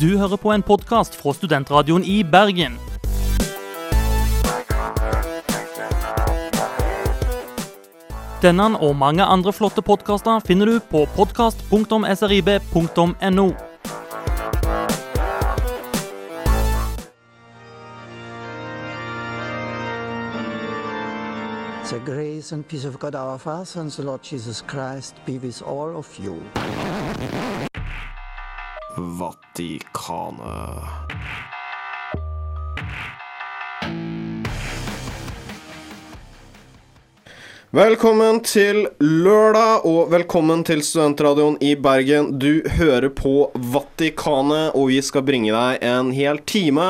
Du hører på en podkast fra Studentradioen i Bergen. Denne og mange andre flotte podkaster finner du på podkast.srib.no. The grace and peace of God our Father and the Lord Jesus Christ be with all of you. Vatikanet. Velkommen til lørdag, og velkommen til Studentradioen i Bergen. Du hører på Vatikanet, og vi skal bringe deg en hel time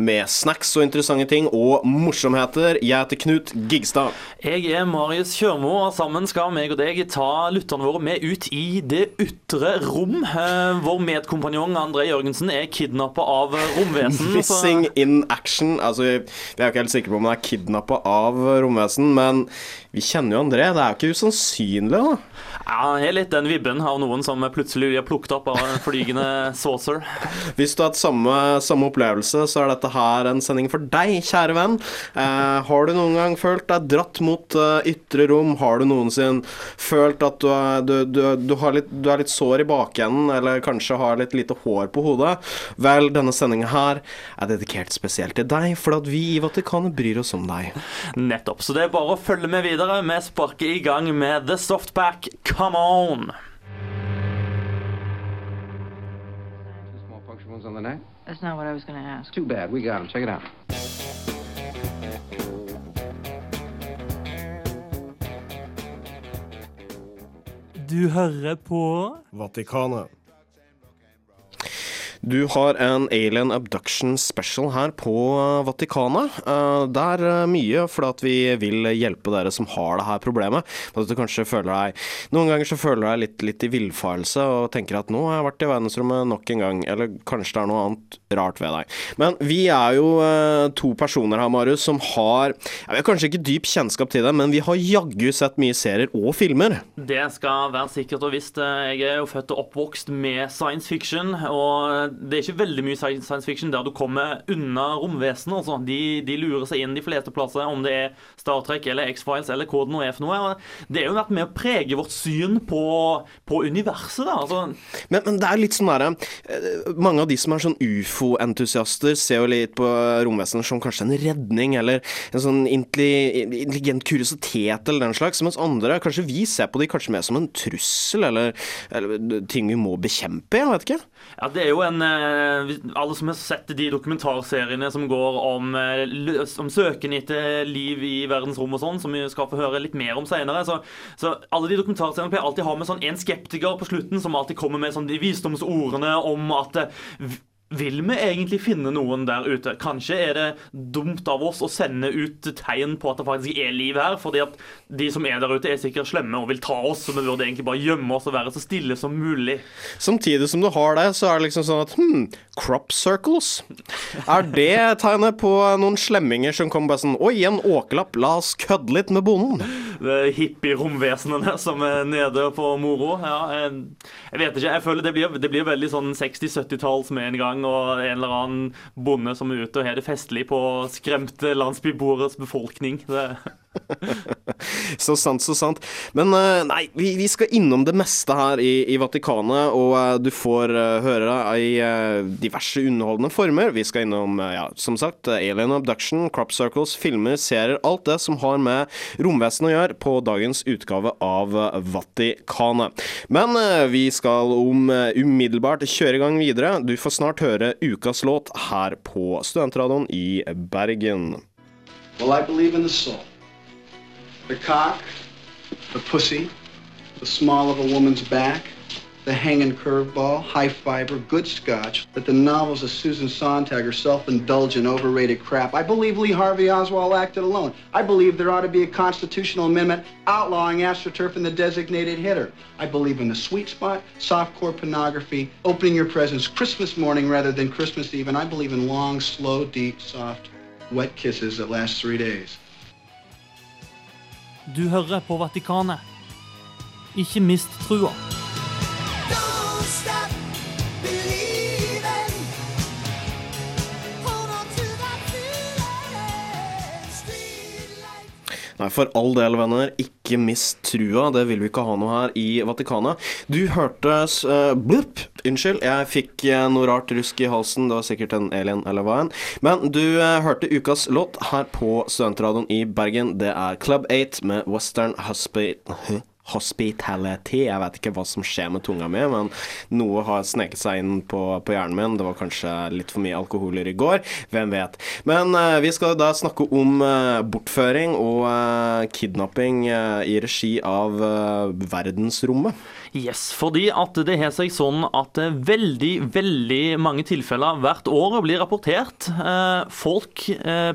med snacks og interessante ting og morsomheter. Jeg heter Knut Gigstad. Jeg er Marius Kjørmo, og sammen skal meg og deg ta lytterne våre med ut i det ytre rom. Eh, Vår medkompanjong André Jørgensen er kidnappa av romvesen. så- in action. Altså, vi vi er jo ikke helt sikre på om han er kidnappa av romvesen, men vi kjenner jo André. Det er jo ikke usannsynlig, da. Ja, jeg er litt den vibben av noen som plutselig blir plukket opp av en flygende saucer. Hvis du har hatt samme, samme opplevelse, så er dette her en sending for deg, kjære venn. Eh, har du noen gang følt deg dratt mot uh, ytre rom? Har du noensinne følt at du er, du, du, du, har litt, du er litt sår i bakenden, eller kanskje har litt lite hår på hodet? Vel, denne sendinga her er dedikert spesielt til deg, for at vi i Vatikanet bryr oss om deg. Nettopp. Så det er bare å følge med videre. Vi sparker i gang med The Softback Come On. Two small puncture wounds on the neck. That's not what I was going to ask. Too bad. We got him. Check it out. Du hører på Vatikanet. Du har en alien abduction special her på eh, Vatikanet. Eh, Det er eh, mye fordi vi vil hjelpe dere som har det her problemet. At du kanskje føler deg Noen ganger så føler du deg litt, litt i villfarelse og tenker at nå har jeg vært i verdensrommet nok en gang, eller kanskje det er noe annet rart ved deg. Men vi er jo to personer her, Marius, som har Jeg har kanskje ikke dyp kjennskap til det, men vi har jaggu sett mye serier og filmer. Det skal være sikkert og visst. Jeg er jo født og oppvokst med science fiction, og det er ikke veldig mye science fiction der du kommer unna romvesenet. Altså. De, de lurer seg inn de fleste plasser, om det er Star Trek eller X-Files eller hva det nå er for noe. Det har jo vært med å prege vårt syn på, på universet, da. Altså, Men, men det er litt sånn derre eh, Mange av de som er sånn ufo-entusiaster, ser jo litt på romvesenet som kanskje en redning, eller en sånn intelligent kuriositet, eller den slags. Mens andre, kanskje vi ser på de kanskje mer som en trussel, eller, eller ting vi må bekjempe. Jeg vet ikke. Ja, det er jo en eh, Alle som har sett de dokumentarseriene som går om, eh, om søken etter liv i verdensrommet og sånn, som vi skal få høre litt mer om senere, så, så alle de dokumentarseriene pleier alltid ha med sånn en skeptiker på slutten som alltid kommer med sånn de visdomsordene om at eh, vil vi egentlig finne noen der ute? Kanskje er det dumt av oss å sende ut tegn på at det faktisk er liv her, fordi at de som er der ute, er sikkert slemme og vil ta oss, så vi burde egentlig bare gjemme oss og være så stille som mulig. Samtidig som du har det, så er det liksom sånn at hm, crop circles. Er det tegnet på noen slemminger som kommer bare sånn Oi, en åkerlapp, la oss kødde litt med bonden. Det hippie-romvesenene som er nede på moro. Ja, jeg, jeg vet ikke. Jeg føler det blir, det blir veldig sånn 60-70-talls med en gang, og en eller annen bonde som er ute og har det festlig på skremte landsbyboeres befolkning. Det, Så sant, så sant. Men eh, nei, vi, vi skal innom det meste her i, i Vatikanet, og eh, du får eh, høre det i diverse underholdende former. Vi skal innom, ja, som sagt, Alien Abduction, Crop Circles, filmer, serier, alt det som har med romvesen å gjøre på dagens utgave av Vatikanet. Men vi skal om umiddelbart kjøre i gang videre. Du får snart høre ukas låt her på Studentradioen i Bergen. Well, I believe in the soul. The cock, the pussy, the small of a woman's back, the hanging curveball, high fiber, good scotch, that the novels of Susan Sontag are self-indulgent, overrated crap. I believe Lee Harvey Oswald acted alone. I believe there ought to be a constitutional amendment outlawing astroturf and the designated hitter. I believe in the sweet spot, softcore pornography, opening your presents Christmas morning rather than Christmas Eve, and I believe in long, slow, deep, soft, wet kisses that last three days. Du hører på Vatikanet. Ikke mist trua. Nei, for all del, venner. Ikke mist trua. Det vil vi ikke ha noe her i Vatikanet. Du hørte uh, Blup! Unnskyld, jeg fikk uh, noe rart rusk i halsen. Det var sikkert en alien eller hva enn. Men du uh, hørte ukas låt her på Studentradioen i Bergen. Det er Club 8 med Western Hospital hospitality. Jeg vet ikke hva som skjer med tunga mi, men noe har sneket seg inn på, på hjernen min. Det var kanskje litt for mye alkoholer i går. Hvem vet. Men uh, vi skal da snakke om uh, bortføring og uh, kidnapping i regi av verdensrommet. Yes, fordi at det har seg sånn at veldig, veldig mange tilfeller hvert år blir rapportert. folk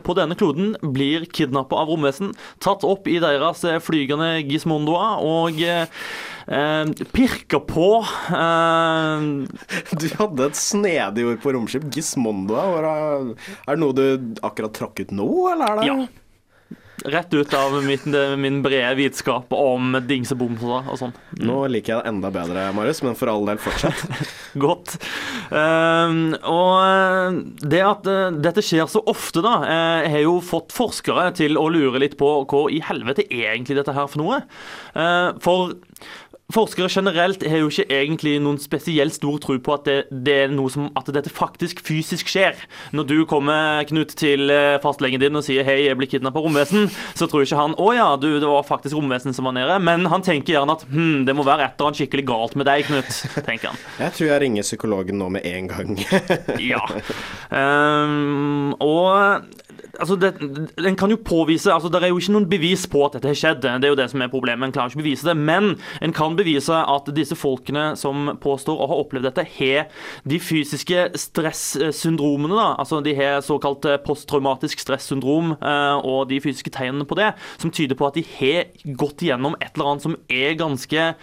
på denne kloden blir kidnappa av romvesen, tatt opp i deres flygende gismondoer og og eh, pirka på. Eh, du hadde et snedig ord på romskip. Gismondo. Er det noe du akkurat trakk ut nå, eller er det Ja. Rett ut av min, min brede vitskap om dingsebomser og sånn. Mm. Nå liker jeg det enda bedre, Marius, men for all del, fortsett. Godt. Um, og det at uh, dette skjer så ofte, da, uh, har jo fått forskere til å lure litt på hva i helvete er egentlig dette her for noe. for Forskere generelt har jo ikke egentlig noen spesielt stor tro på at, det, det, er noe som, at dette faktisk fysisk skjer. Når du kommer Knut, til eh, fastlegen din og sier 'hei, jeg blir kidnappa av romvesen', så tror ikke han 'å ja, du, det var faktisk romvesen som var nede', men han tenker gjerne at 'hm, det må være et eller annet skikkelig galt med deg, Knut', tenker han. Jeg tror jeg ringer psykologen nå med en gang. ja. Um, og altså det, En kan jo påvise altså Det er jo ikke noen bevis på at dette har skjedd. Det er jo det som er problemet. En klarer ikke å bevise det. Men en kan bevise at disse folkene som påstår å ha opplevd dette, har de fysiske stressyndromene. da, altså De har såkalt posttraumatisk stressyndrom eh, og de fysiske tegnene på det, som tyder på at de har gått igjennom et eller annet som er ganske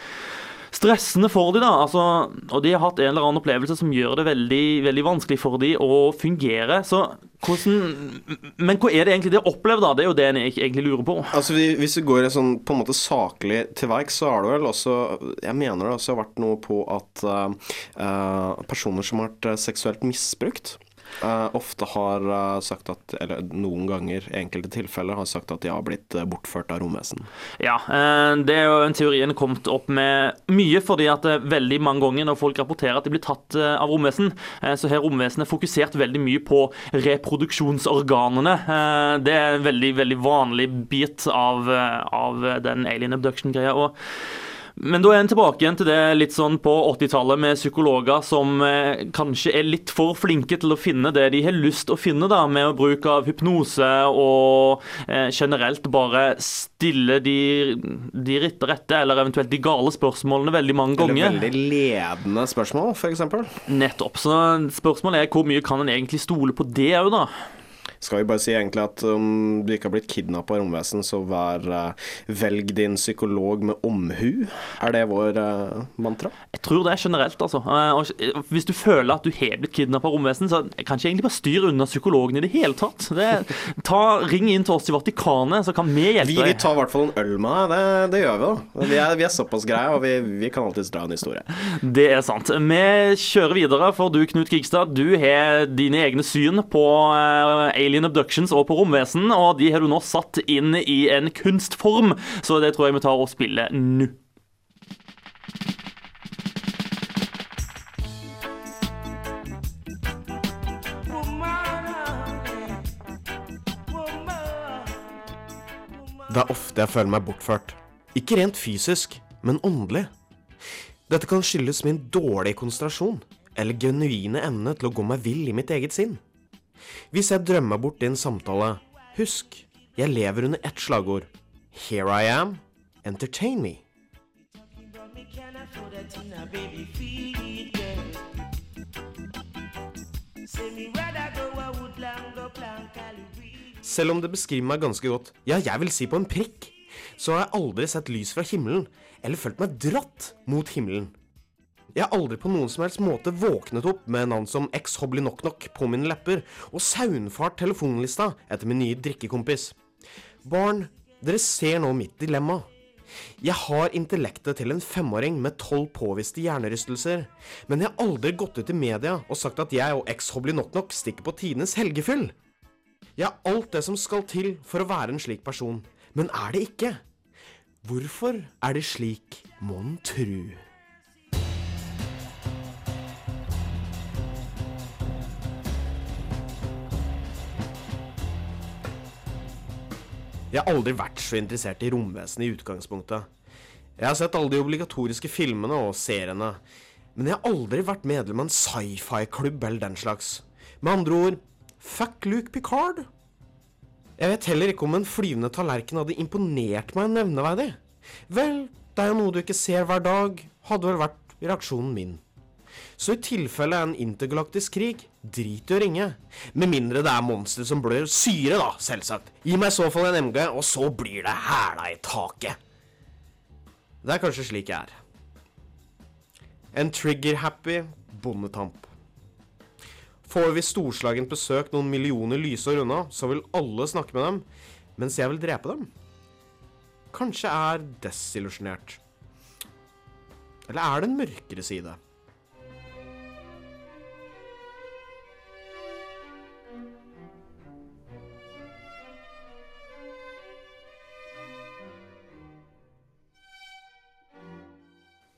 stressende for dem. da, altså, og De har hatt en eller annen opplevelse som gjør det veldig, veldig vanskelig for dem å fungere. så hvordan, Men hva er det egentlig de har opplevd? da? Det er jo det en egentlig lurer på. Altså, Hvis du går sånn, på en måte saklig til verks, så har det vel også Jeg mener det også har vært noe på at uh, personer som har vært seksuelt misbrukt ofte har uh, sagt at, eller noen ganger i enkelte tilfeller, har sagt at de har blitt uh, bortført av romvesen. Ja, det er jo en teorien kommet opp med mye, fordi at veldig mange ganger når folk rapporterer at de blir tatt av romvesen, så har romvesenet fokusert veldig mye på reproduksjonsorganene. Det er en veldig, veldig vanlig bit av, av den alien abduction-greia. og men da er en tilbake igjen til det litt sånn på 80-tallet med psykologer som eh, kanskje er litt for flinke til å finne det de har lyst å finne, da, med bruk av hypnose og eh, generelt bare stille de, de rette, eller eventuelt de gale spørsmålene veldig mange ganger. Eller veldig ledende spørsmål, f.eks. Nettopp. Så spørsmålet er hvor mye kan en egentlig stole på det òg, da? Skal vi bare si egentlig at om du ikke har blitt kidnappa av romvesen, så vær uh, velg din psykolog med omhu. Er det vår uh, mantra? Jeg tror det er generelt, altså. Uh, hvis du føler at du har blitt kidnappa av romvesen, så kan ikke egentlig bare styre unna psykologen i det hele tatt. Det, ta, ring inn til oss i Vatikanet, så kan vi hjelpe deg. Vi, vi tar i hvert fall en øl med deg. Det, det, gjør vi, da. Vi er, vi er såpass greie, og vi, vi kan alltids dra en historie. Det er sant. Vi kjører videre, for du, Knut Krigstad, du har dine egne syn på alien Alien Abductions og på romvesen, og de har du nå satt inn i en kunstform, så det tror jeg vi tar og spiller nå. Det er ofte jeg føler meg bortført. Ikke rent fysisk, men åndelig. Dette kan skyldes min dårlige konsentrasjon, eller genuine evne til å gå meg vill i mitt eget sinn. Hvis jeg drømmer bort din samtale, husk, jeg lever under ett slagord. Here I am, entertain me. Selv om det beskriver meg ganske godt, ja, jeg vil si på en prikk, så har jeg aldri sett lys fra himmelen, eller følt meg dratt mot himmelen. Jeg har aldri på noen som helst måte våknet opp med navn som X Hobbly Knock Knock på mine lepper, og saunfart telefonlista etter min nye drikkekompis. Barn, dere ser nå mitt dilemma. Jeg har intellektet til en femåring med tolv påviste hjernerystelser, men jeg har aldri gått ut i media og sagt at jeg og X Hobbly Knock Knock stikker på tidenes helgefyll. Jeg har alt det som skal til for å være en slik person, Men er det ikke? Hvorfor er det slik, mon tru? Jeg har aldri vært så interessert i romvesen i utgangspunktet. Jeg har sett alle de obligatoriske filmene og seriene, men jeg har aldri vært medlem av en sci-fi-klubb eller den slags. Med andre ord, fuck Luke Picard. Jeg vet heller ikke om en flyvende tallerken hadde imponert meg nevneverdig. Vel, det er jo noe du ikke ser hver dag, hadde vel vært reaksjonen min. Så i tilfelle en intergalaktisk krig, drit i å ringe. Med mindre det er monstre som blør syre, da, selvsagt. Gi meg i så fall en MG, og så blir det hæla i taket. Det er kanskje slik jeg er. En trigger-happy bondetamp. Får vi storslagent besøk noen millioner lysår unna, så vil alle snakke med dem, mens jeg vil drepe dem. Kanskje er desillusjonert. Eller er det en mørkere side?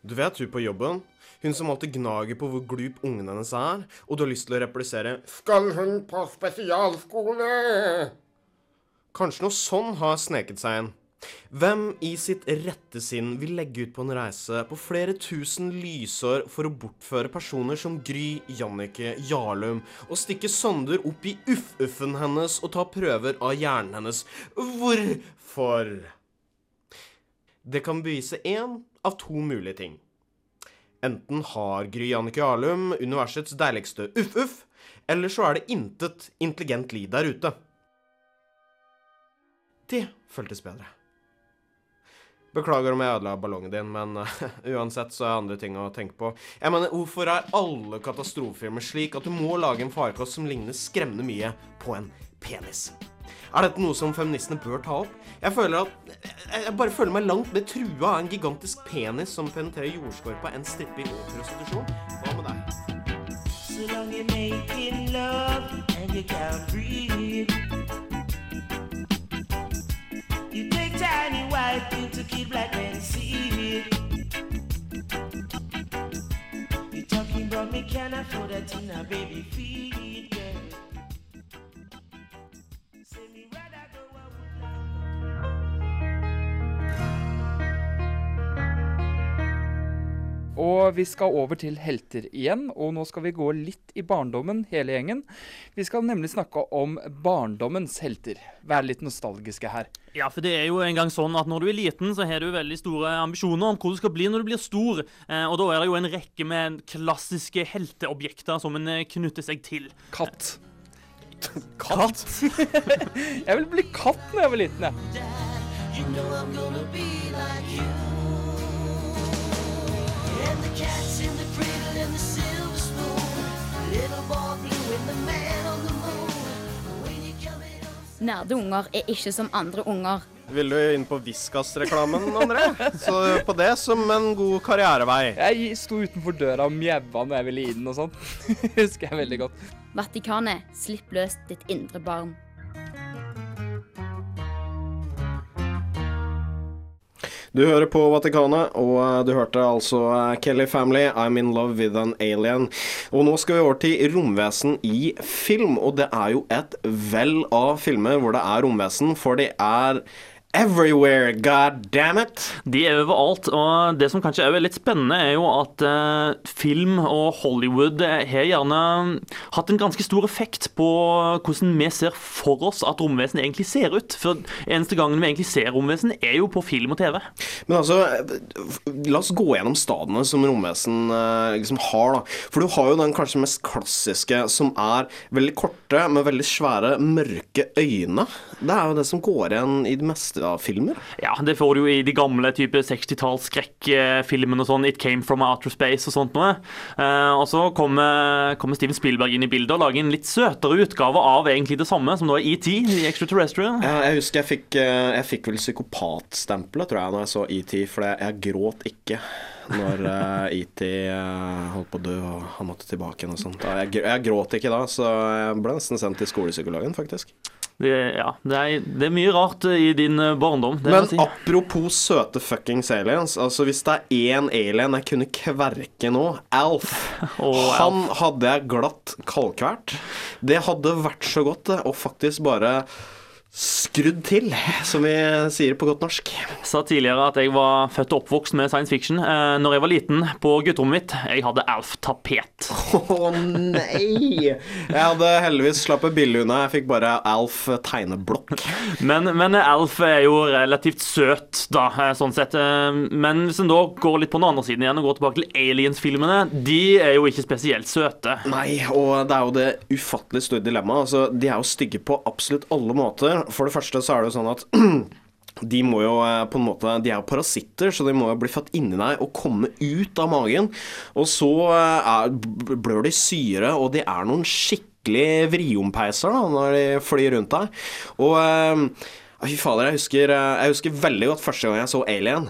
Du vet hun på jobben, hun som alltid gnager på hvor glup ungen hennes er, og du har lyst til å replisere 'Skal hun på spesialskole?' Kanskje noe sånn har sneket seg inn. Hvem i sitt rette sinn vil legge ut på en reise på flere tusen lysår for å bortføre personer som Gry, Jannicke, Jarlum, og stikke sonder opp i uff-uffen hennes og ta prøver av hjernen hennes? Hvorfor? Det kan bevise én av to mulige ting. Enten har Gry Jannicke Jarlum universets deiligste uff-uff, eller så er det intet intelligent liv der ute. Det føltes bedre. Beklager om jeg ødela ballongen din, men uh, uansett så er andre ting å tenke på. Jeg mener, Hvorfor er alle katastrofefilmer slik at du må lage en farkost som ligner skremmende mye på en penis? Er dette noe som feministene bør ta opp? Jeg føler at jeg, bare føler meg langt mer trua av en gigantisk penis som penetrerer jordskorpa enn stripping og prostitusjon. Hva med deg? So long you're making love can't talking about me can afford a tina baby feed, Og vi skal over til helter igjen, og nå skal vi gå litt i barndommen, hele gjengen. Vi skal nemlig snakke om barndommens helter. Være litt nostalgiske her. Ja, for det er jo en gang sånn at når du er liten, så har du veldig store ambisjoner om hvor du skal bli når du blir stor. Eh, og da er det jo en rekke med klassiske helteobjekter som en eh, knytter seg til. Katt. Katt? Jeg ville bli katt da jeg var liten, jeg. You know I'm gonna be like you. Cat's in the cradle and the silver spoon. Little boy blue and the man on the moon. When you coming home. Nerde unger er ikke som andre unger. Vil du inn på Viskas-reklamen, André? Så på det som en god karrierevei. Jeg sto utenfor døra og mjaua når jeg ville inn og sånn. Husker jeg veldig godt. Vatikanet, slipp løs ditt indre barn. Du hører på Vatikanet, og eh, du hørte altså eh, Kelly Family, I'm in love with an alien. Og nå skal vi over til romvesen i film, og det er jo et vell av filmer hvor det er romvesen, for det er everywhere, god damn it! De er overalt, og det som kanskje er litt spennende, er jo at eh, film og Hollywood eh, har gjerne hatt en ganske stor effekt på hvordan vi ser for oss at romvesen egentlig ser ut. For eneste gangen vi egentlig ser romvesen, er jo på film og TV. Men altså, la oss gå gjennom stadene som romvesen eh, liksom har, da. For du har jo den kanskje mest klassiske, som er veldig korte, med veldig svære, mørke øyne. Det er jo det som går igjen i det meste av filmer. Ja, det får du jo i de gamle type 60-talls skrekkfilmene og sånn. It Came From Outer Space og sånt noe. Eh, og så kommer, kommer Steven Spielberg inn i bildet og lager en litt søtere utgave av egentlig det samme, som da er ET, Extraterrestrial. Jeg, jeg husker jeg fikk, eh, jeg fikk vel psykopatstempelet, tror jeg, når jeg så ET, for jeg, gråt ikke når uh, ET uh, holdt på å dø og han måtte tilbake igjen og sånt. Jeg, jeg gråt ikke da, så jeg ble nesten sendt til skolepsykologen, faktisk. Det, ja, det, er, det er mye rart i din eh, barndom. Men si. apropos søte fuckings aliens. Altså Hvis det er én alien jeg kunne kverke nå, Alf. oh, han hadde jeg glatt kalkvært. Det hadde vært så godt det, å faktisk bare skrudd til, som vi sier på godt norsk. Jeg sa tidligere at jeg var født og oppvokst med science fiction. Eh, når jeg var liten, på gutterommet mitt, jeg hadde Alf-tapet. Å nei! Jeg hadde heldigvis slappet billig unna. Jeg fikk bare Alf tegneblokk. Men, men Alf er jo relativt søt, da, eh, sånn sett. Eh, Men hvis en da går litt på den andre siden igjen og går tilbake til Aliens-filmene, de er jo ikke spesielt søte. Nei, og det er jo det ufattelig store dilemmaet. Altså, de er jo stygge på absolutt alle måter. For det første så er det jo sånn at de må jo eh, på en måte De er jo parasitter, så de må jo bli født inni deg og komme ut av magen. Og så eh, er, blør de syre, og de er noen skikkelig vriompeiser da, når de flyr rundt deg. Og eh, Fy fader, jeg husker, jeg husker veldig godt første gang jeg så Alien.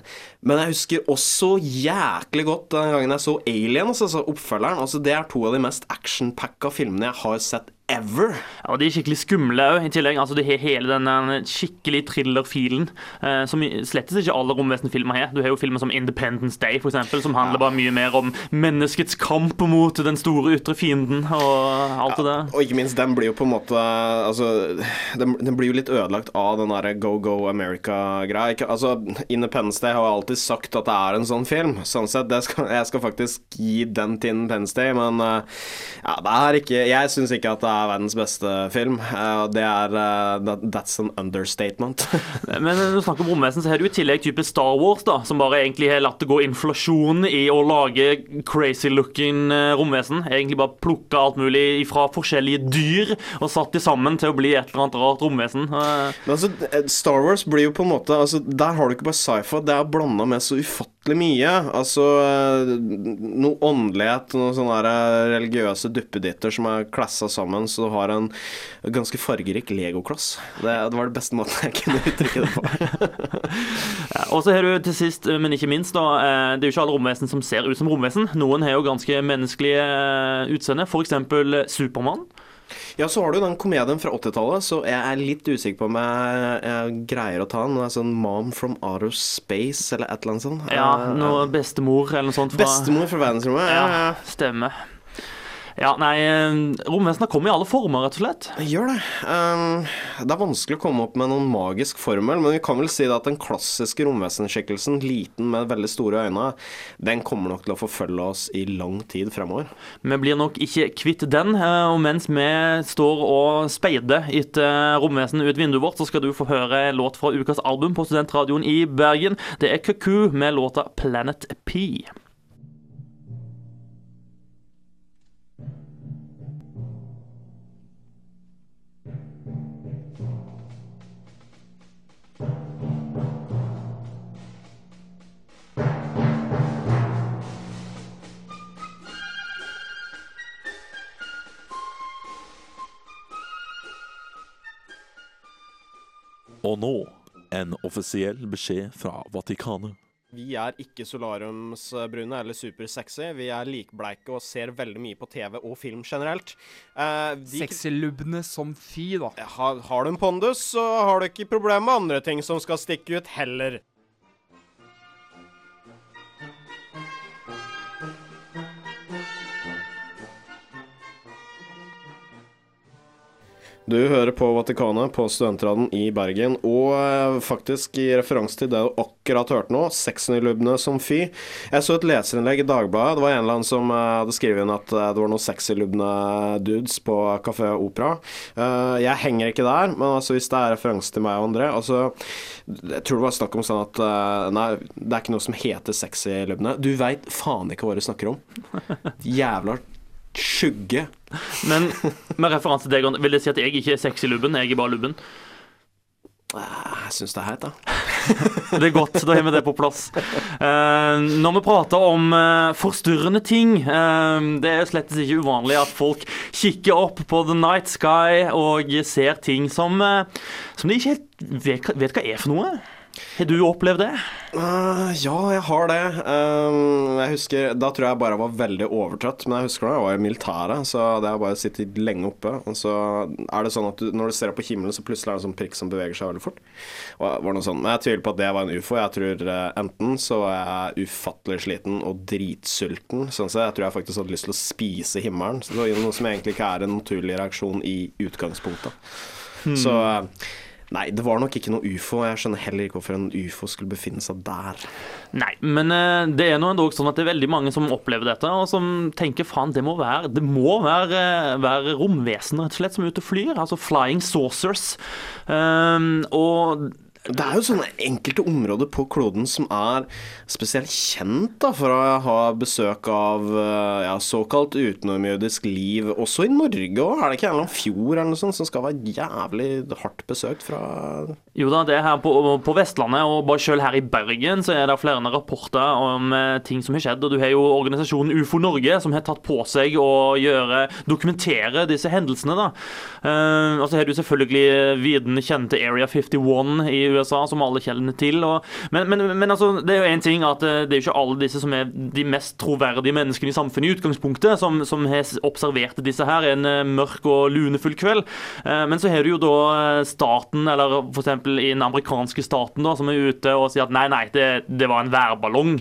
Men jeg husker også jæklig godt den gangen jeg så Aliens, altså oppfølgeren. Altså, det er to av de mest actionpacka filmene jeg har sett ever. Ja, og De er skikkelig skumle òg, i tillegg. Altså, De har hele den skikkelig thriller-filen, eh, som slettes ikke alle romvesenfilmer har. Du har jo filmer som Independence Day, for eksempel, som handler bare mye mer om menneskets kamp mot den store ytre fienden og alt det der. Og ikke minst, den blir jo på en måte Altså, den, den blir jo litt ødelagt av den derre Go Go America-greia. Altså, Independence Day har jo alltid sagt at det er en sånn film. Sånn sett, det skal, jeg skal faktisk gi den til Independence Day, men eh, ja, det er ikke Jeg syns ikke at det er verdens beste film. Eh, og det er eh, that, That's an understatement. Men når du snakker om romvesen, så har du i tillegg type Star Wars, da, som bare egentlig har latt det gå inflasjon i å lage crazy-looking eh, romvesen. Egentlig bare plukka alt mulig fra forskjellige dyr og satt de sammen til å bli et eller annet rart romvesen. Men altså, Star Wars blir jo på en måte altså, Der har du ikke bare sci-fi, det er blanda med så ufattelig mye. Altså eh, noe åndelighet, noen sånne eh, religiøse duppeditter som er klassa sammen, så du har en ganske fargerik legokloss. Det, det var det beste måten jeg kunne uttrykke det på. Og så har du til sist, men ikke minst, da, eh, det er jo ikke alle romvesen som ser ut som romvesen. Noen har jo ganske menneskelige utseende, f.eks. Supermann. Ja, så har du den komedien fra 80-tallet, så jeg er litt usikker på om jeg, jeg greier å ta den. Det er sånn Mom from Outer Space, eller et eller annet sånt. Ja, Eh, noe bestemor eller noe sånt. Fra, Bestemor fra verdensrommet. Ja, ja. Ja, stemmer. Ja, nei, eh, romvesener kommer i alle former, rett og slett. Gjør det. Um, det er vanskelig å komme opp med noen magisk formel, men vi kan vel si det at den klassiske romvesenskikkelsen, liten med veldig store øyne, den kommer nok til å forfølge oss i lang tid fremover. Vi blir nok ikke kvitt den, eh, og mens vi står og speider etter romvesen ut vinduet vårt, så skal du få høre låt fra ukas album på Studentradioen i Bergen. Det er Kuku med låta 'Planet P'. Og nå en offisiell beskjed fra Vatikanet. Vi er ikke solariumsbrune eller supersexy. Vi er likbleike og ser veldig mye på TV og film generelt. Eh, de- Sexylubne som fy, da. Har, har du en pondus, så har du ikke problemer med andre ting som skal stikke ut heller. Du hører på Vatikanet på Studentraden i Bergen, og eh, faktisk i referanse til det du akkurat hørte nå, sexylubbene som fy. Jeg så et leserinnlegg i Dagbladet. Det var en eller annen som eh, hadde skrevet inn at eh, det var noen sexylubne dudes på Kafé Opera. Jeg henger ikke der, men altså hvis det er referanse til meg og André altså, Jeg tror det var snakk om sånn at Nei, det er ikke noe som heter sexylubne. Du veit faen ikke hva du snakker om. Jævla skjugge. Men med referanse til deg, vil det si at jeg ikke er sexy-lubben, jeg er bare lubben? Jeg syns det er heit, da. Det er godt, da har vi det på plass. Eh, når vi prater om eh, forstyrrende ting eh, Det er slett ikke uvanlig at folk kikker opp på the night sky og ser ting som, eh, som de ikke helt vet, vet hva er for noe. Har du opplevd det? Uh, ja, jeg har det. Uh, jeg husker, Da tror jeg jeg bare var veldig overtrøtt. Men jeg husker da jeg var i militæret, så det har bare sittet lenge oppe. Og så er det sånn at du, når du ser opp på himmelen, så plutselig er det en sånn prikk som beveger seg veldig fort. Og var noe sånn. Men jeg tviler på at det var en ufo. Jeg tror uh, enten så er jeg ufattelig sliten og dritsulten, sånn så jeg tror jeg faktisk hadde lyst til å spise himmelen. Så det var noe som egentlig ikke er en naturlig reaksjon i utgangspunktet. Så eh, Nei, det var nok ikke noe ufo. Jeg skjønner heller ikke hvorfor en ufo skulle befinne seg der. Nei, men eh, det er nå endog sånn at det er veldig mange som opplever dette, og som tenker faen, det må være Det må være, eh, være romvesen rett og slett som er ute og flyr. Altså flying saucers. Um, og Det er jo sånne enkelte områder på kloden som er spesielt kjent da, for å ha besøk av eh, ja, såkalt utenomjødisk liv. Også i Norge òg. Er det ikke en eller annen fjord eller noe sånt som skal være jævlig hardt besøkt fra Jo da, det er her på, på Vestlandet, og bare selv her i Bergen så er det flere rapporter om eh, ting som har skjedd. Og du har jo organisasjonen UFO Norge som har tatt på seg å gjøre, dokumentere disse hendelsene. da. Uh, og så har du selvfølgelig viden kjente Area 51 i USA, som alle kjenner til. Og, men, men, men altså, det er jo en ting at eh, det er jo ikke alle disse som er de mest troverdige menneskene i samfunnet i utgangspunktet, som, som har observert disse her en eh, mørk og lunefull kveld. Uh, men så har du jo da eh, staten, eller f.eks. i den amerikanske staten, da, som er ute og sier at nei, nei, det, det var en værballong.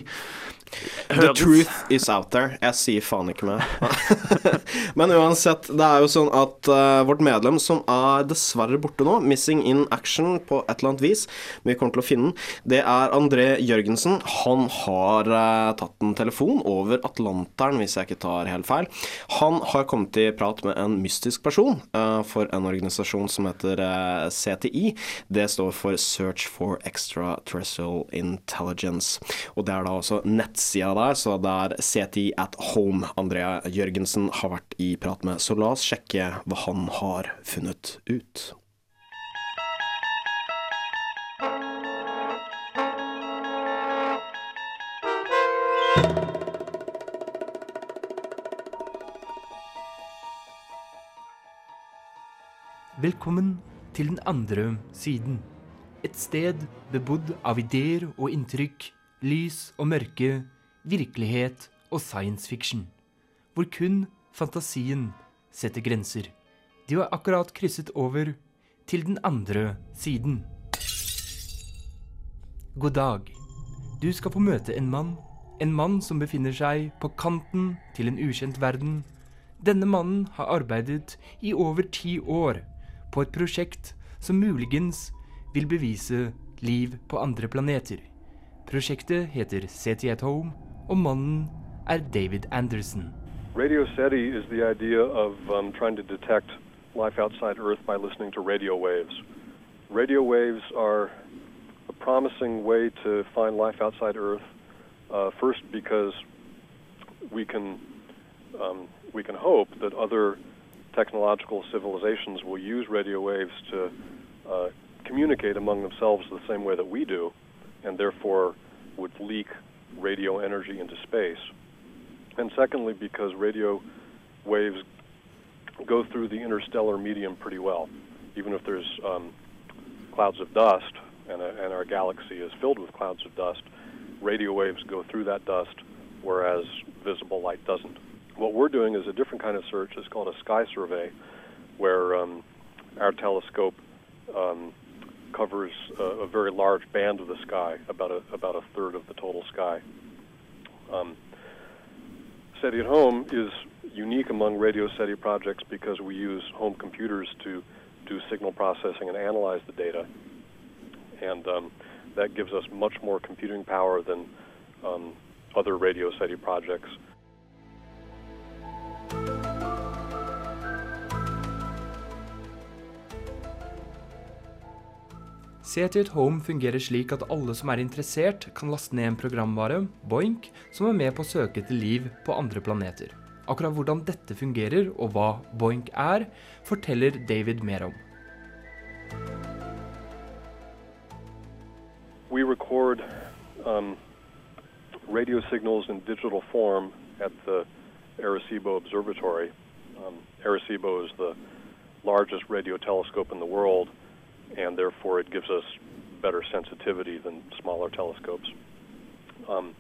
The truth is out there. Jeg sier faen ikke mer. Men uansett, det er jo sånn at uh, vårt medlem, som er dessverre borte nå, missing in action på et eller annet vis, men vi kommer til å finne den, det er André Jørgensen. Han har uh, tatt en telefon over Atlanteren, hvis jeg ikke tar helt feil. Han har kommet i prat med en mystisk person uh, for en organisasjon som heter CTI. Det står for Search for Extraterrestrial Intelligence. Og det er da også nettsida der, så det er CTI at home Andrea Jørgensen har vært i prat med. Så la oss sjekke hva han har funnet ut. Velkommen til den andre siden. Et sted bebodd av ideer og inntrykk, lys og mørke, virkelighet og science fiction. Hvor kun fantasien setter grenser. De har akkurat krysset over til den andre siden. God dag. Du skal få møte en mann. En mann som befinner seg på kanten til en ukjent verden. Denne mannen har arbeidet i over ti år på et prosjekt som muligens vil bevise liv på andre planeter. Prosjektet heter SETI at Home, og mannen er David Anderson. Radio SETI is the idea of um, trying to detect life outside Earth by listening to radio waves. Radio waves are a promising way to find life outside Earth. Uh, first, because we can um, we can hope that other technological civilizations will use radio waves to uh, communicate among themselves the same way that we do, and therefore would leak radio energy into space. And secondly, because radio waves go through the interstellar medium pretty well, even if there's um, clouds of dust and, a, and our galaxy is filled with clouds of dust, radio waves go through that dust, whereas visible light doesn't. What we're doing is a different kind of search. It's called a sky survey, where um, our telescope um, covers a, a very large band of the sky, about a, about a third of the total sky. Um, SETI at Home is unique among Radio SETI projects because we use home computers to do signal processing and analyze the data. And um, that gives us much more computing power than um, other Radio SETI projects. SETI at Home fungerer slik at alle som er interessert, kan laste ned en programvare, Boink, som er med på å søke etter liv på andre planeter. Akkurat hvordan dette fungerer, og hva Boink er, forteller David mer om. We record um, radio signals in digital form at the Arecibo Observatory. Um, Arecibo is the largest radio telescope in the world, and therefore it gives us better sensitivity than smaller telescopes. Um,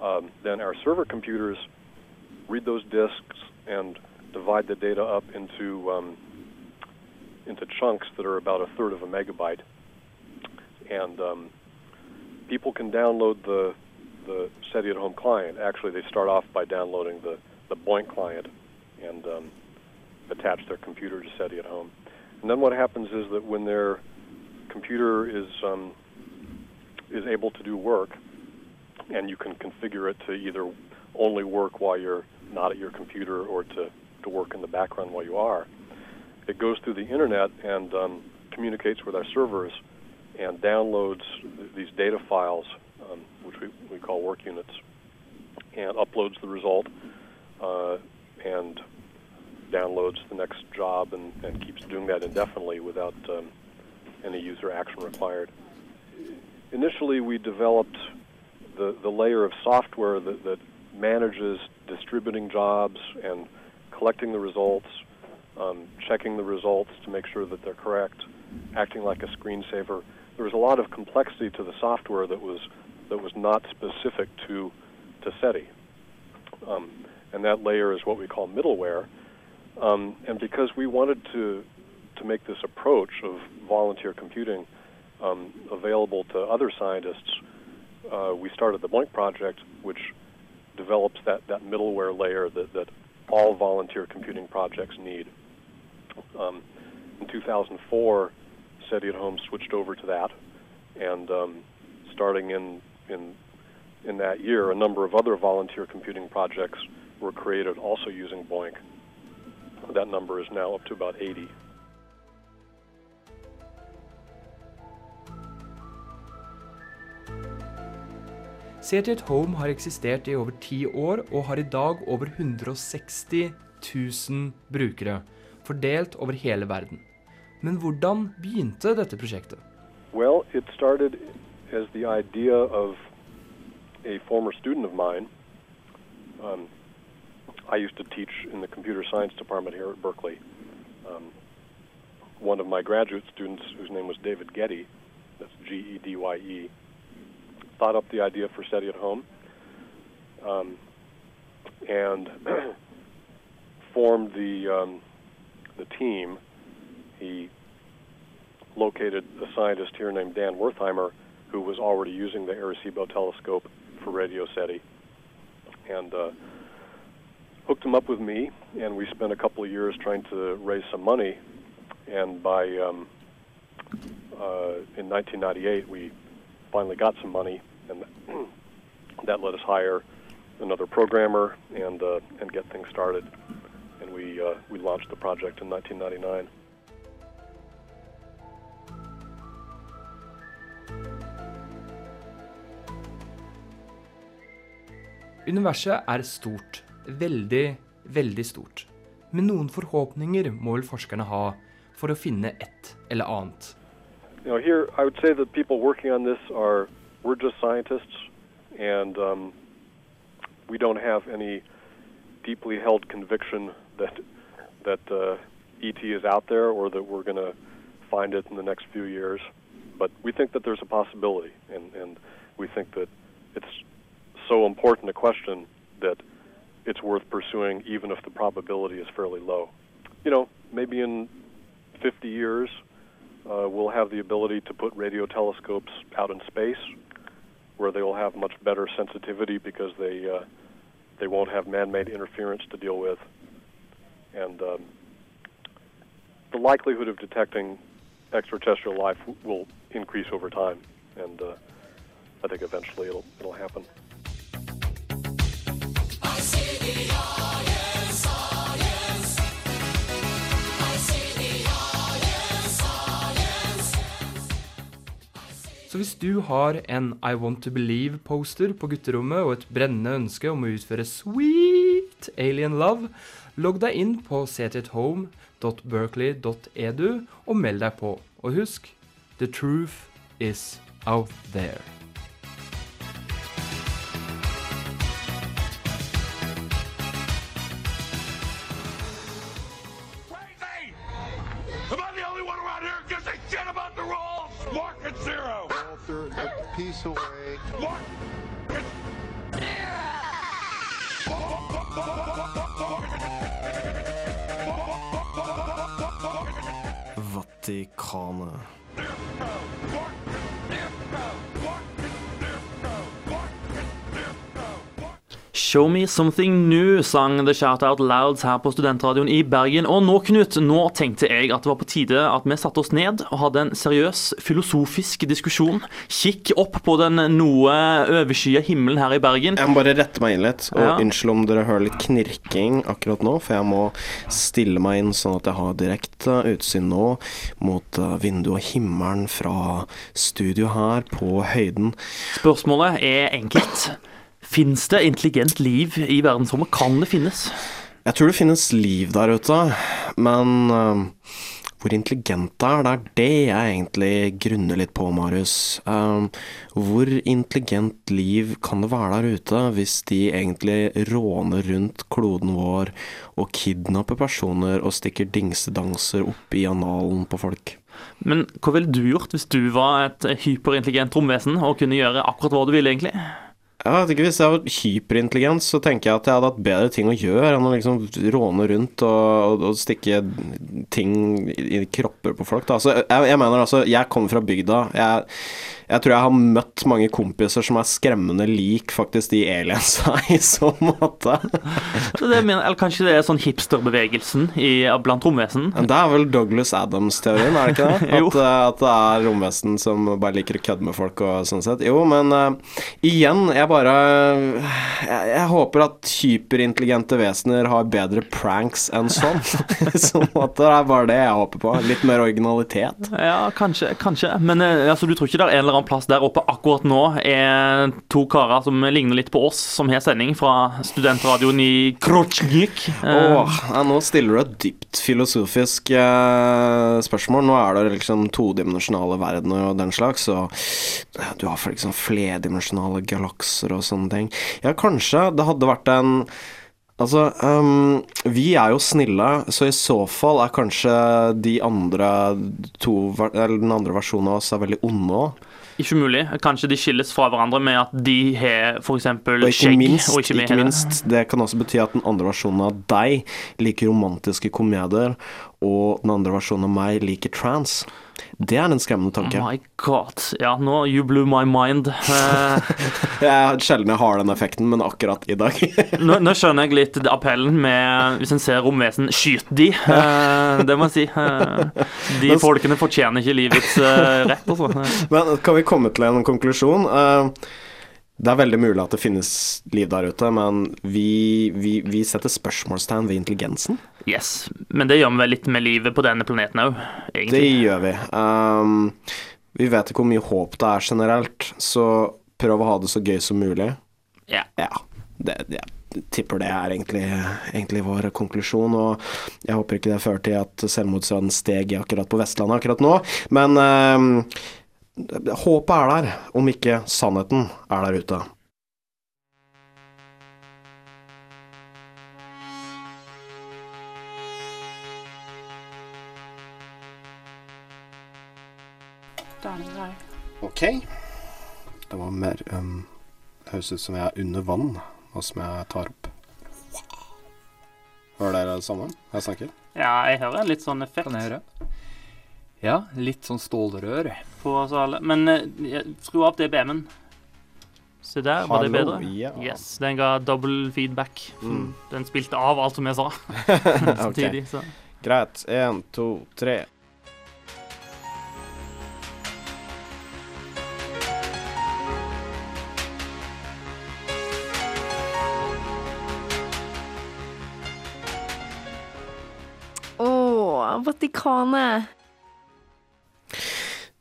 um, then our server computers read those disks and divide the data up into um, into chunks that are about a third of a megabyte, and um, people can download the the SETI at Home client. Actually, they start off by downloading the the Boink client and um, attach their computer to SETI at Home. And then what happens is that when their computer is um, is able to do work, and you can configure it to either only work while you're not at your computer or to, to work in the background while you are. It goes through the internet and um, communicates with our servers and downloads th- these data files, um, which we, we call work units, and uploads the result uh, and downloads the next job and, and keeps doing that indefinitely without um, any user action required. Initially, we developed the, the layer of software that, that manages distributing jobs and collecting the results, um, checking the results to make sure that they're correct, acting like a screensaver. There was a lot of complexity to the software that was that was not specific to to SETI, um, and that layer is what we call middleware. Um, and because we wanted to to make this approach of volunteer computing um, available to other scientists, uh, we started the Blink project, which develops that, that middleware layer that, that all volunteer computing projects need. Um, in 2004, SETI at Home switched over to that, and um, starting in, in, in that year, a number of other volunteer computing projects were created also using Boink. That number is now up to about 80. SETI at Home har eksistert i over ti år og har i dag over 160 000 brukere, fordelt over hele verden. Men hvordan begynte dette prosjektet? Well, it started as the idea of a former student of mine. Um, I used to teach in the computer science department here at Berkeley. Um, one of my graduate students, whose name was David Getty, that's G E D Y E, thought up the idea for SETI at Home um, and formed the um, the team. He located a scientist here named Dan Wertheimer, who was already using the Arecibo telescope for radio SETI, and uh, hooked him up with me. And we spent a couple of years trying to raise some money. And by um, uh, in 1998, we finally got some money, and that let us hire another programmer and uh, and get things started. And we uh, we launched the project in 1999. Universet er stort. Veldig, veldig stort. Men noen forhåpninger må vel forskerne ha for å finne et eller annet. You know, here I would say that people working on this are we're just scientists, and um, we don't have any deeply held conviction that that uh, ET is out there or that we're going to find it in the next few years. But we think that there's a possibility, and, and we think that it's so important a question that it's worth pursuing, even if the probability is fairly low. You know, maybe in 50 years, uh, we'll have the ability to put radio telescopes out in space, where they will have much better sensitivity because they uh, they won't have man-made interference to deal with, and um, the likelihood of detecting extraterrestrial life will increase over time, and uh, I think eventually it'll it'll happen. Så hvis du har en I Want To Believe-poster på gutterommet og et brennende ønske om å utføre sweet alien love, logg deg inn på ctathome.berkeley.edu og meld deg på. Og husk, the truth is out there. Peace away. Vatikanet. Show me something new, sang The Shout Out Louds her på Studentradioen i Bergen. Og nå, Knut, nå tenkte jeg at det var på tide at vi satte oss ned og hadde en seriøs filosofisk diskusjon. Kikk opp på den noe overskya himmelen her i Bergen. Jeg må bare rette meg inn litt, og Ja. unnskyld om dere hører litt knirking akkurat nå, for jeg må stille meg inn sånn at jeg har direkte utsyn nå mot eh, vinduet og himmelen fra studio her på høyden. Spørsmålet er enkelt. Fins det intelligent liv i verdensrommet? Kan det finnes? Jeg tror det finnes liv der ute, men uh, hvor intelligent det er, det er det jeg egentlig grunner litt på, Marius. Uh, hvor intelligent liv kan det være der ute hvis de egentlig råner rundt kloden vår og kidnapper personer og stikker dingsedanser opp i analen på folk? Men hva ville du gjort hvis du var et hyperintelligent romvesen og kunne gjøre akkurat hva du ville, egentlig? Jeg vet ikke, Hvis jeg var hyperintelligent, så tenker jeg at jeg hadde hatt bedre ting å gjøre enn å liksom råne rundt og, og, og stikke ting i i kropper på folk. Da. Så jeg, jeg mener altså, jeg kommer fra bygda. Jeg, jeg tror jeg har møtt mange kompiser som er skremmende lik faktisk de aliensa i så måte. Det er, eller kanskje det er sånn hipsterbevegelsen blant romvesen? Det er vel Douglas Adams-teorien, er det ikke det? At, eh, at det er romvesen som bare liker å kødde med folk og sånn sett. Jo, men uh, igjen, jeg bare jeg, jeg håper at hyperintelligente vesener har bedre pranks enn sånn. I så måte. Det er bare det jeg håper på. Litt mer originalitet. Ja, kanskje. kanskje. Men uh, altså, du tror ikke det er en eller annen plass der oppe akkurat nå er to karer som ligner litt på oss, som har sending fra studentradioen i Krotsjnik? Oh, ja, nå stiller du et dypt filosofisk eh, spørsmål. Nå er det liksom todimensjonale verdener og den slags, og du har liksom flerdimensjonale galakser og sånne ting. Ja, kanskje det hadde vært en Altså, um, vi er jo snille, så i så fall er kanskje de andre to Eller den andre versjonen av oss er veldig onde òg. Ikke mulig. Kanskje de skilles fra hverandre med at de har f.eks. Skjegg, minst, og ikke ikke minst, det kan også bety at den andre versjonen av deg liker romantiske komedier, og den andre versjonen av meg liker trans. Det er en skremmende tanke. My god. Ja, nå You blew my mind. Jeg Jeg sjelden jeg har den effekten, men akkurat i dag. nå, nå skjønner jeg litt appellen med hvis en ser romvesen, skyt de. Eh, det må jeg si. Eh, de folkene fortjener ikke livets eh, rett, altså. Men kan vi komme til en konklusjon? Eh, Det er veldig mulig at det finnes liv der ute, men vi, vi, vi setter spørsmålstegn ved intelligensen. Yes, men det gjør vi vel litt med livet på denne planeten òg, Det gjør vi. Um, vi vet ikke hvor mye håp det er generelt, så prøv å ha det så gøy som mulig. Ja. det, jeg tipper det er egentlig, egentlig vår konklusjon, og jeg håper ikke det fører til at selvmordsraten steg akkurat på Vestlandet akkurat nå, men um, håpet er der, om ikke sannheten er der ute. Ok. Det var mer um, Det høres ut som jeg er under vann, og som jeg tar opp. Hører dere det samme jeg snakker? Ja, jeg hører en litt sånn effekt. Kan jeg høre? Ja, litt sånn stålrør. På oss alle. Men eh, skru av DBM-en. Se der, var det Hallo, bedre? ja. Yes, den ga double feedback. Mm. Den spilte av alt som jeg sa. Samtidig, så. Greit. Én, to, tre. Å, Vatikanet.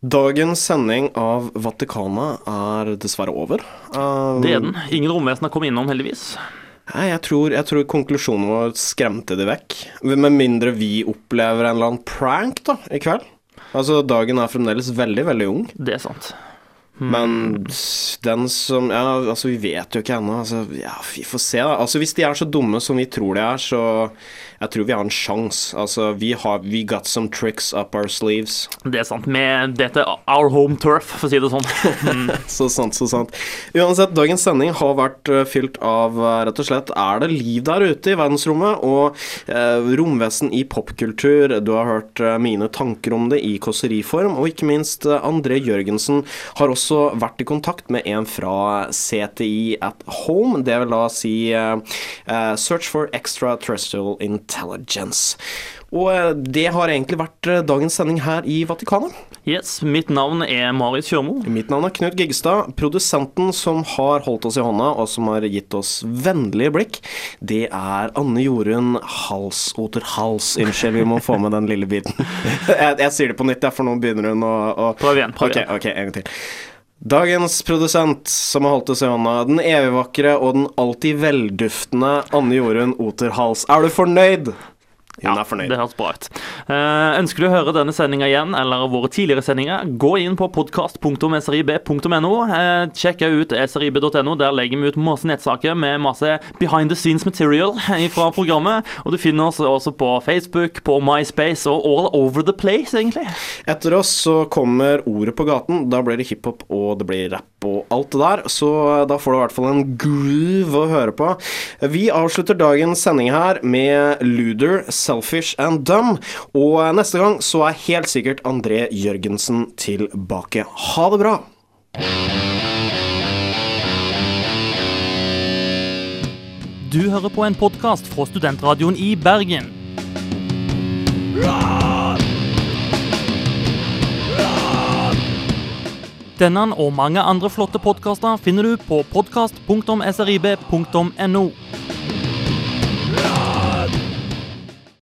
Dagens sending av Vatikanet er dessverre over. Um, Det er den. Ingen romvesen har kommet innom, heldigvis. Nei, jeg tror, jeg tror konklusjonen vår skremte de vekk. Med mindre vi opplever en eller annen prank da, i kveld. Altså, dagen er fremdeles veldig, veldig ung. Det er sant. Men den som Ja, altså, vi vet jo ikke ennå. Altså, ja, vi får se, da. Altså, hvis de er så dumme som vi tror de er, så jeg tror vi har en sjanse. Altså, vi har We got some tricks up our sleeves. Det er sant. Med dette our home turf, for å si det sånn. Mm. så sant, så sant. Uansett, dagens sending har vært eh, fylt av eh, rett og slett Er det liv der ute i verdensrommet? Og eh, romvesen i popkultur. Du har hørt eh, mine tanker om det i kåseriform. Og ikke minst André Jørgensen har også vært i kontakt med en fra CTI at home. Det vil da si eh, Search for Extraterrestrial Intelligence. Og eh, det har egentlig vært dagens sending her i Vatikanet. Yes, mitt navn er Marit Kjørmo. Mitt navn er Knut Giggestad. Produsenten som har holdt oss i hånda, og som har gitt oss vennlige blikk, det er Anne Jorunn Halsoter Hals. Unnskyld, vi må få med den lille biten. jeg, jeg sier det på nytt, for nå begynner hun å, å Prøv igjen. prøv igjen. ok, en gang til. Dagens produsent som har holdt oss i hånda, den evigvakre og den alltid velduftende Anne Jorunn Oterhals. Er du fornøyd? Hun er fornøyd. Det høres bra ut. Eh, ønsker du å høre denne sendinga igjen, eller våre tidligere sendinger, gå inn på podkast.srib.no. Eh, sjekk ut srib.no. Der legger vi ut masse nettsaker med masse behind the scenes material fra programmet. Og du finner oss også på Facebook, på MySpace og all over the place, egentlig. Etter oss så kommer Ordet på gaten. Da blir det hiphop og det blir rapp og alt det der. Så da får du i hvert fall en groove å høre på. Vi avslutter dagens sending her med Luder, Selfish and Dumb. Og neste gang så er helt sikkert André Jørgensen tilbake. Ha det bra! Du hører på en podkast fra Studentradioen i Bergen. Denne og mange andre flotte podkaster finner du på podkast.srib.no.